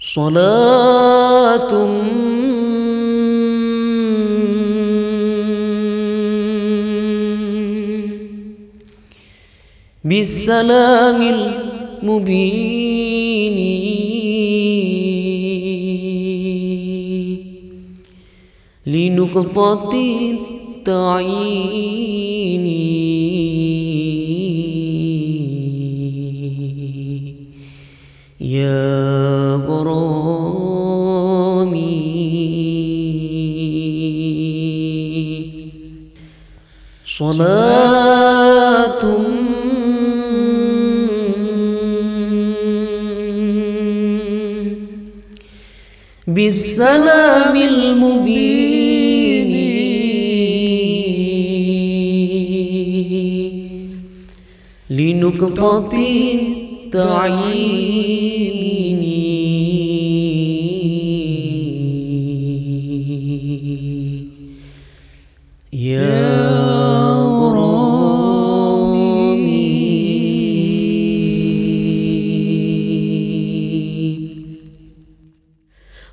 صلاة بالسلام المبين. لنقطة التعيين. صلاة بالسلام المبين. لنقطة التعيين. يا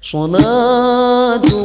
说了主。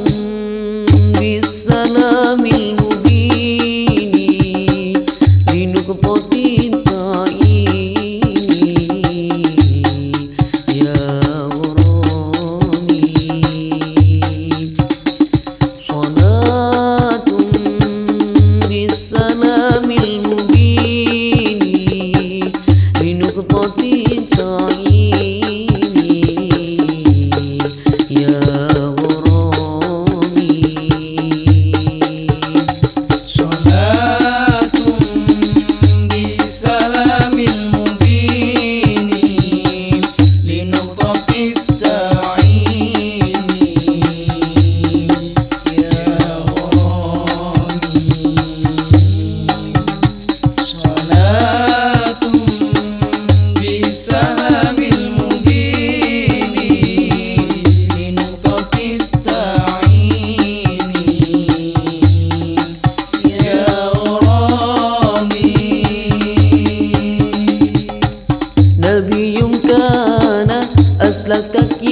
مثلك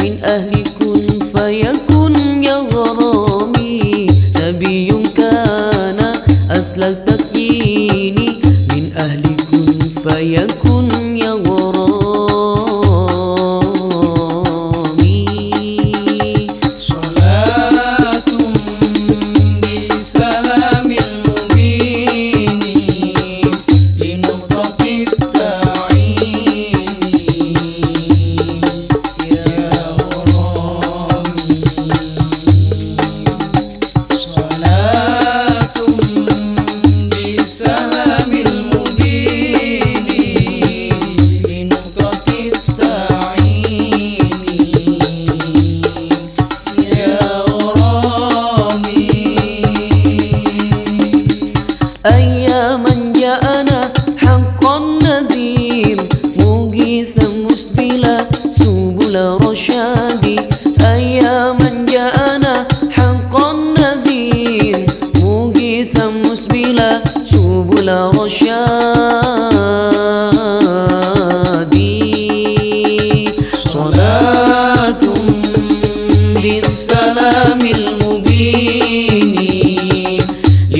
من أهل كن فيكن يا غرامي. نبي كان أسلك تكييني من أهل كن فيكن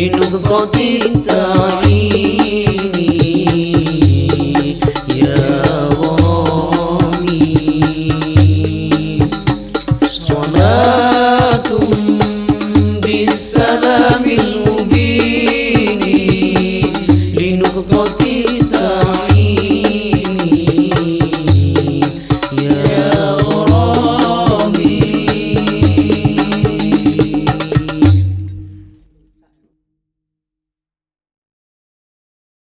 Vino do Ponte